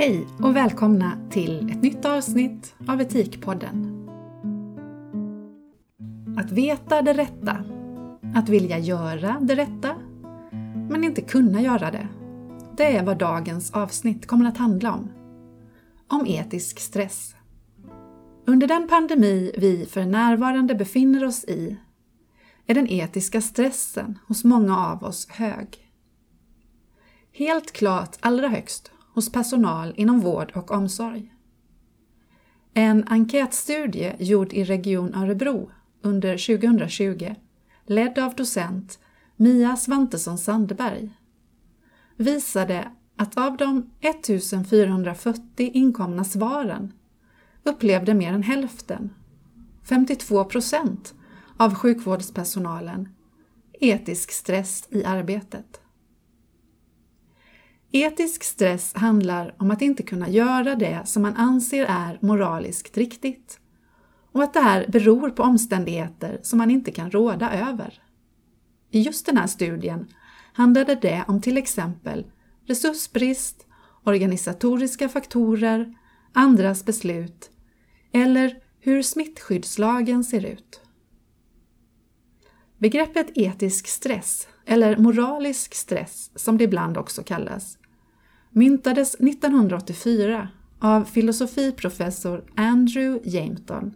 Hej och välkomna till ett nytt avsnitt av Etikpodden. Att veta det rätta, att vilja göra det rätta, men inte kunna göra det. Det är vad dagens avsnitt kommer att handla om. Om etisk stress. Under den pandemi vi för närvarande befinner oss i är den etiska stressen hos många av oss hög. Helt klart allra högst hos personal inom vård och omsorg. En enkätstudie gjord i Region Örebro under 2020, ledd av docent Mia Svantesson Sandberg, visade att av de 1440 inkomna svaren upplevde mer än hälften, 52 procent, av sjukvårdspersonalen etisk stress i arbetet. Etisk stress handlar om att inte kunna göra det som man anser är moraliskt riktigt och att det här beror på omständigheter som man inte kan råda över. I just den här studien handlade det om till exempel resursbrist, organisatoriska faktorer, andras beslut eller hur smittskyddslagen ser ut. Begreppet etisk stress, eller moralisk stress som det ibland också kallas, myntades 1984 av filosofiprofessor Andrew Jameton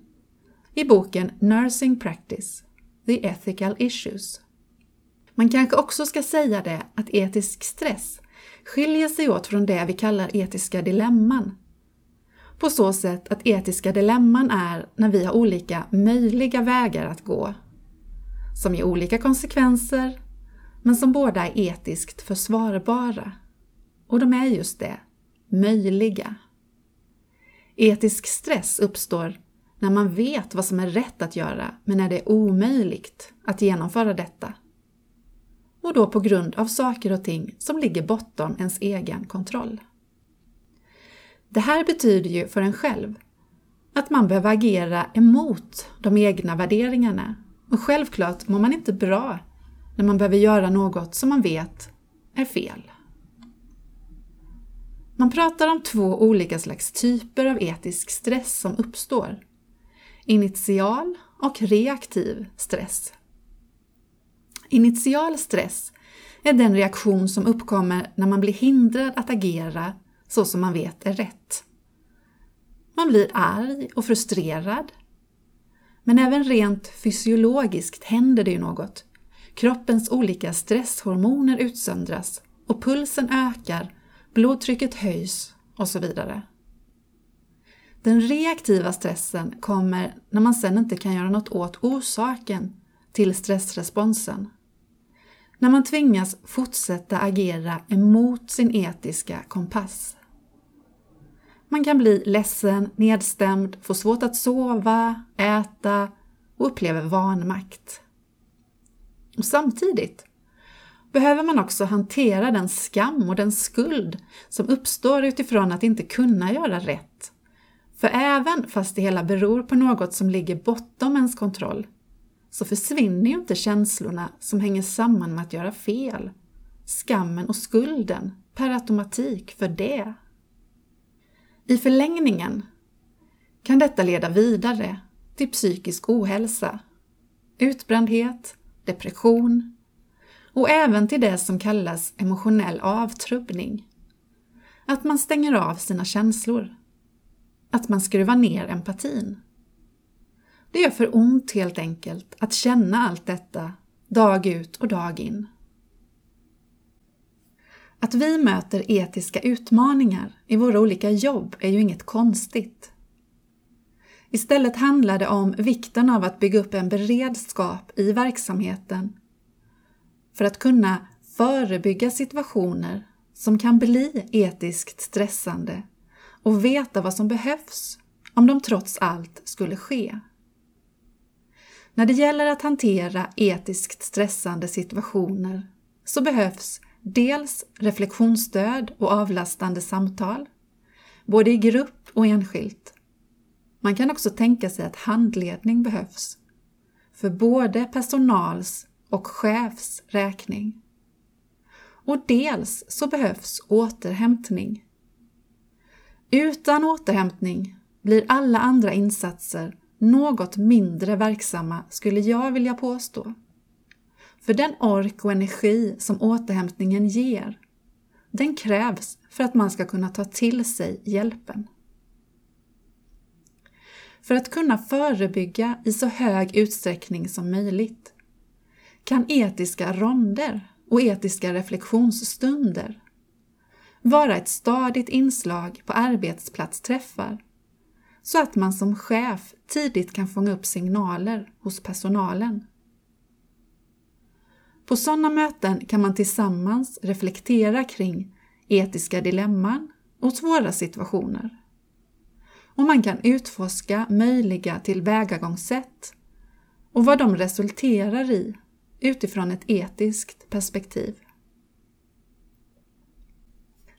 i boken Nursing Practice – The Ethical Issues. Man kanske också ska säga det att etisk stress skiljer sig åt från det vi kallar etiska dilemman. På så sätt att etiska dilemman är när vi har olika möjliga vägar att gå, som ger olika konsekvenser, men som båda är etiskt försvarbara. Och de är just det, möjliga. Etisk stress uppstår när man vet vad som är rätt att göra, men när det är omöjligt att genomföra detta. Och då på grund av saker och ting som ligger bortom ens egen kontroll. Det här betyder ju för en själv att man behöver agera emot de egna värderingarna och självklart mår man inte bra när man behöver göra något som man vet är fel. Man pratar om två olika slags typer av etisk stress som uppstår. Initial och reaktiv stress. Initial stress är den reaktion som uppkommer när man blir hindrad att agera så som man vet är rätt. Man blir arg och frustrerad. Men även rent fysiologiskt händer det ju något. Kroppens olika stresshormoner utsöndras och pulsen ökar blodtrycket höjs och så vidare. Den reaktiva stressen kommer när man sen inte kan göra något åt orsaken till stressresponsen. När man tvingas fortsätta agera emot sin etiska kompass. Man kan bli ledsen, nedstämd, få svårt att sova, äta och upplever vanmakt. Och samtidigt behöver man också hantera den skam och den skuld som uppstår utifrån att inte kunna göra rätt. För även fast det hela beror på något som ligger bortom ens kontroll, så försvinner ju inte känslorna som hänger samman med att göra fel, skammen och skulden per automatik för det. I förlängningen kan detta leda vidare till psykisk ohälsa, utbrändhet, depression, och även till det som kallas emotionell avtrubbning. Att man stänger av sina känslor. Att man skruvar ner empatin. Det gör för ont helt enkelt att känna allt detta dag ut och dag in. Att vi möter etiska utmaningar i våra olika jobb är ju inget konstigt. Istället handlar det om vikten av att bygga upp en beredskap i verksamheten för att kunna förebygga situationer som kan bli etiskt stressande och veta vad som behövs om de trots allt skulle ske. När det gäller att hantera etiskt stressande situationer så behövs dels reflektionsstöd och avlastande samtal, både i grupp och enskilt. Man kan också tänka sig att handledning behövs för både personals och chefs räkning. Och dels så behövs återhämtning. Utan återhämtning blir alla andra insatser något mindre verksamma skulle jag vilja påstå. För den ork och energi som återhämtningen ger, den krävs för att man ska kunna ta till sig hjälpen. För att kunna förebygga i så hög utsträckning som möjligt kan etiska ronder och etiska reflektionsstunder vara ett stadigt inslag på arbetsplatsträffar så att man som chef tidigt kan fånga upp signaler hos personalen. På sådana möten kan man tillsammans reflektera kring etiska dilemman och svåra situationer. Och man kan utforska möjliga tillvägagångssätt och vad de resulterar i utifrån ett etiskt perspektiv.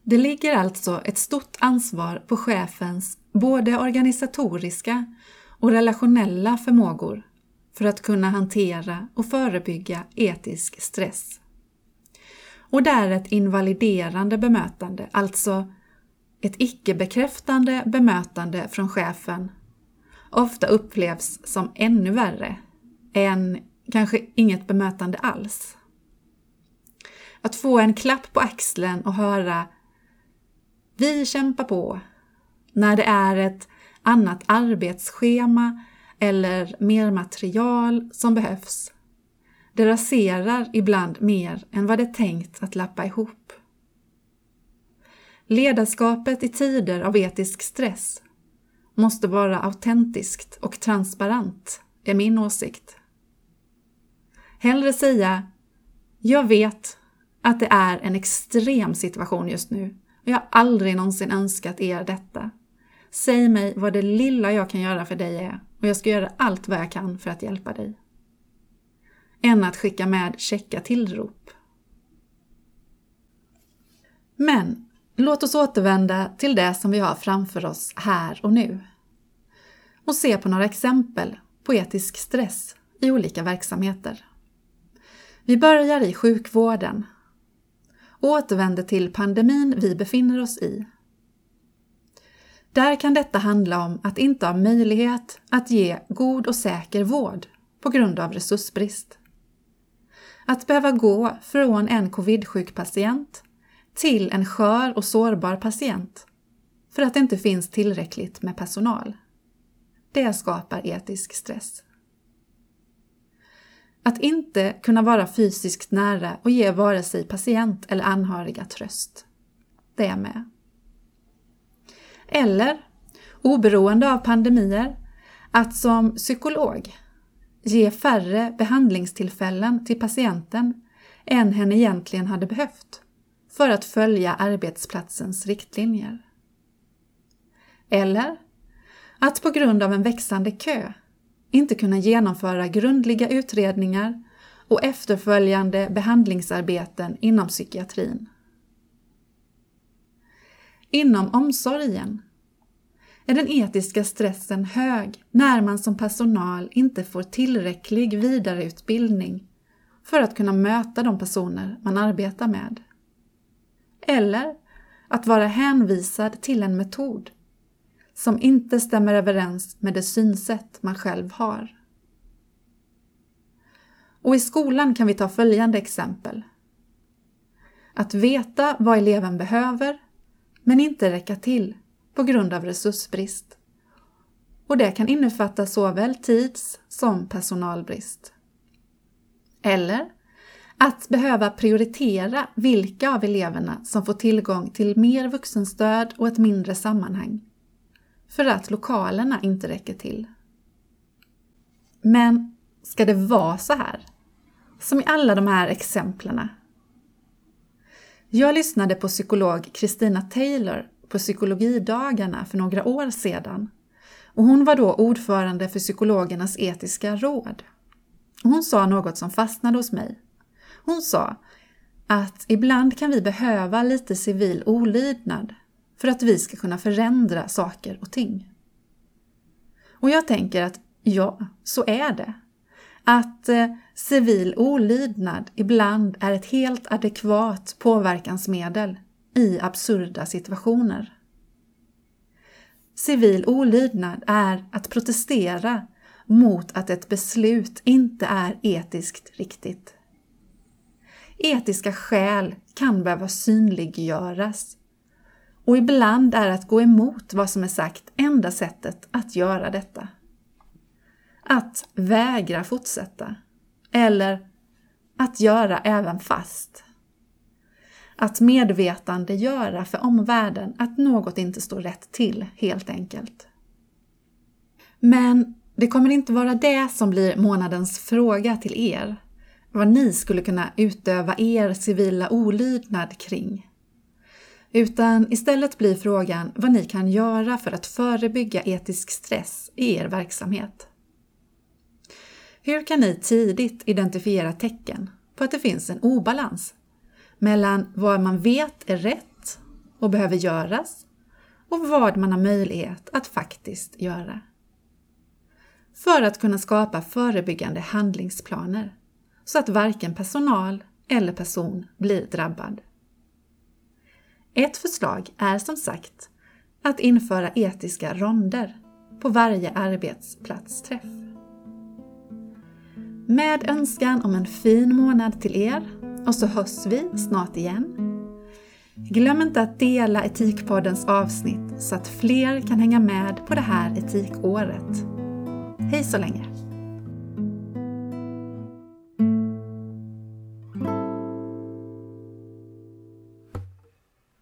Det ligger alltså ett stort ansvar på chefens både organisatoriska och relationella förmågor för att kunna hantera och förebygga etisk stress. Och där ett invaliderande bemötande, alltså ett icke-bekräftande bemötande från chefen, ofta upplevs som ännu värre än kanske inget bemötande alls. Att få en klapp på axeln och höra vi kämpar på. När det är ett annat arbetsschema eller mer material som behövs. Det raserar ibland mer än vad det är tänkt att lappa ihop. Ledarskapet i tider av etisk stress måste vara autentiskt och transparent, är min åsikt. Hellre säga “Jag vet att det är en extrem situation just nu och jag har aldrig någonsin önskat er detta. Säg mig vad det lilla jag kan göra för dig är och jag ska göra allt vad jag kan för att hjälpa dig. Än att skicka med checka tillrop. Men låt oss återvända till det som vi har framför oss här och nu. Och se på några exempel på etisk stress i olika verksamheter. Vi börjar i sjukvården återvänder till pandemin vi befinner oss i. Där kan detta handla om att inte ha möjlighet att ge god och säker vård på grund av resursbrist. Att behöva gå från en covid-sjuk patient till en skör och sårbar patient för att det inte finns tillräckligt med personal. Det skapar etisk stress. Att inte kunna vara fysiskt nära och ge vare sig patient eller anhöriga tröst. Det är med. Eller, oberoende av pandemier, att som psykolog ge färre behandlingstillfällen till patienten än hen egentligen hade behövt för att följa arbetsplatsens riktlinjer. Eller att på grund av en växande kö inte kunna genomföra grundliga utredningar och efterföljande behandlingsarbeten inom psykiatrin. Inom omsorgen är den etiska stressen hög när man som personal inte får tillräcklig vidareutbildning för att kunna möta de personer man arbetar med. Eller att vara hänvisad till en metod som inte stämmer överens med det synsätt man själv har. Och i skolan kan vi ta följande exempel. Att veta vad eleven behöver, men inte räcka till på grund av resursbrist. Och det kan innefatta såväl tids som personalbrist. Eller att behöva prioritera vilka av eleverna som får tillgång till mer vuxenstöd och ett mindre sammanhang för att lokalerna inte räcker till. Men ska det vara så här? Som i alla de här exemplen? Jag lyssnade på psykolog Christina Taylor på psykologidagarna för några år sedan och hon var då ordförande för psykologernas etiska råd. hon sa något som fastnade hos mig. Hon sa att ibland kan vi behöva lite civil olydnad för att vi ska kunna förändra saker och ting. Och jag tänker att ja, så är det. Att eh, civil olydnad ibland är ett helt adekvat påverkansmedel i absurda situationer. Civil olydnad är att protestera mot att ett beslut inte är etiskt riktigt. Etiska skäl kan behöva synliggöras och ibland är att gå emot vad som är sagt enda sättet att göra detta. Att vägra fortsätta eller att göra även fast. Att medvetande göra för omvärlden att något inte står rätt till, helt enkelt. Men det kommer inte vara det som blir månadens fråga till er. Vad ni skulle kunna utöva er civila olydnad kring. Utan istället blir frågan vad ni kan göra för att förebygga etisk stress i er verksamhet. Hur kan ni tidigt identifiera tecken på att det finns en obalans mellan vad man vet är rätt och behöver göras och vad man har möjlighet att faktiskt göra? För att kunna skapa förebyggande handlingsplaner så att varken personal eller person blir drabbad. Ett förslag är som sagt att införa etiska ronder på varje arbetsplatsträff. Med önskan om en fin månad till er och så hörs vi snart igen. Glöm inte att dela Etikpoddens avsnitt så att fler kan hänga med på det här etikåret. Hej så länge!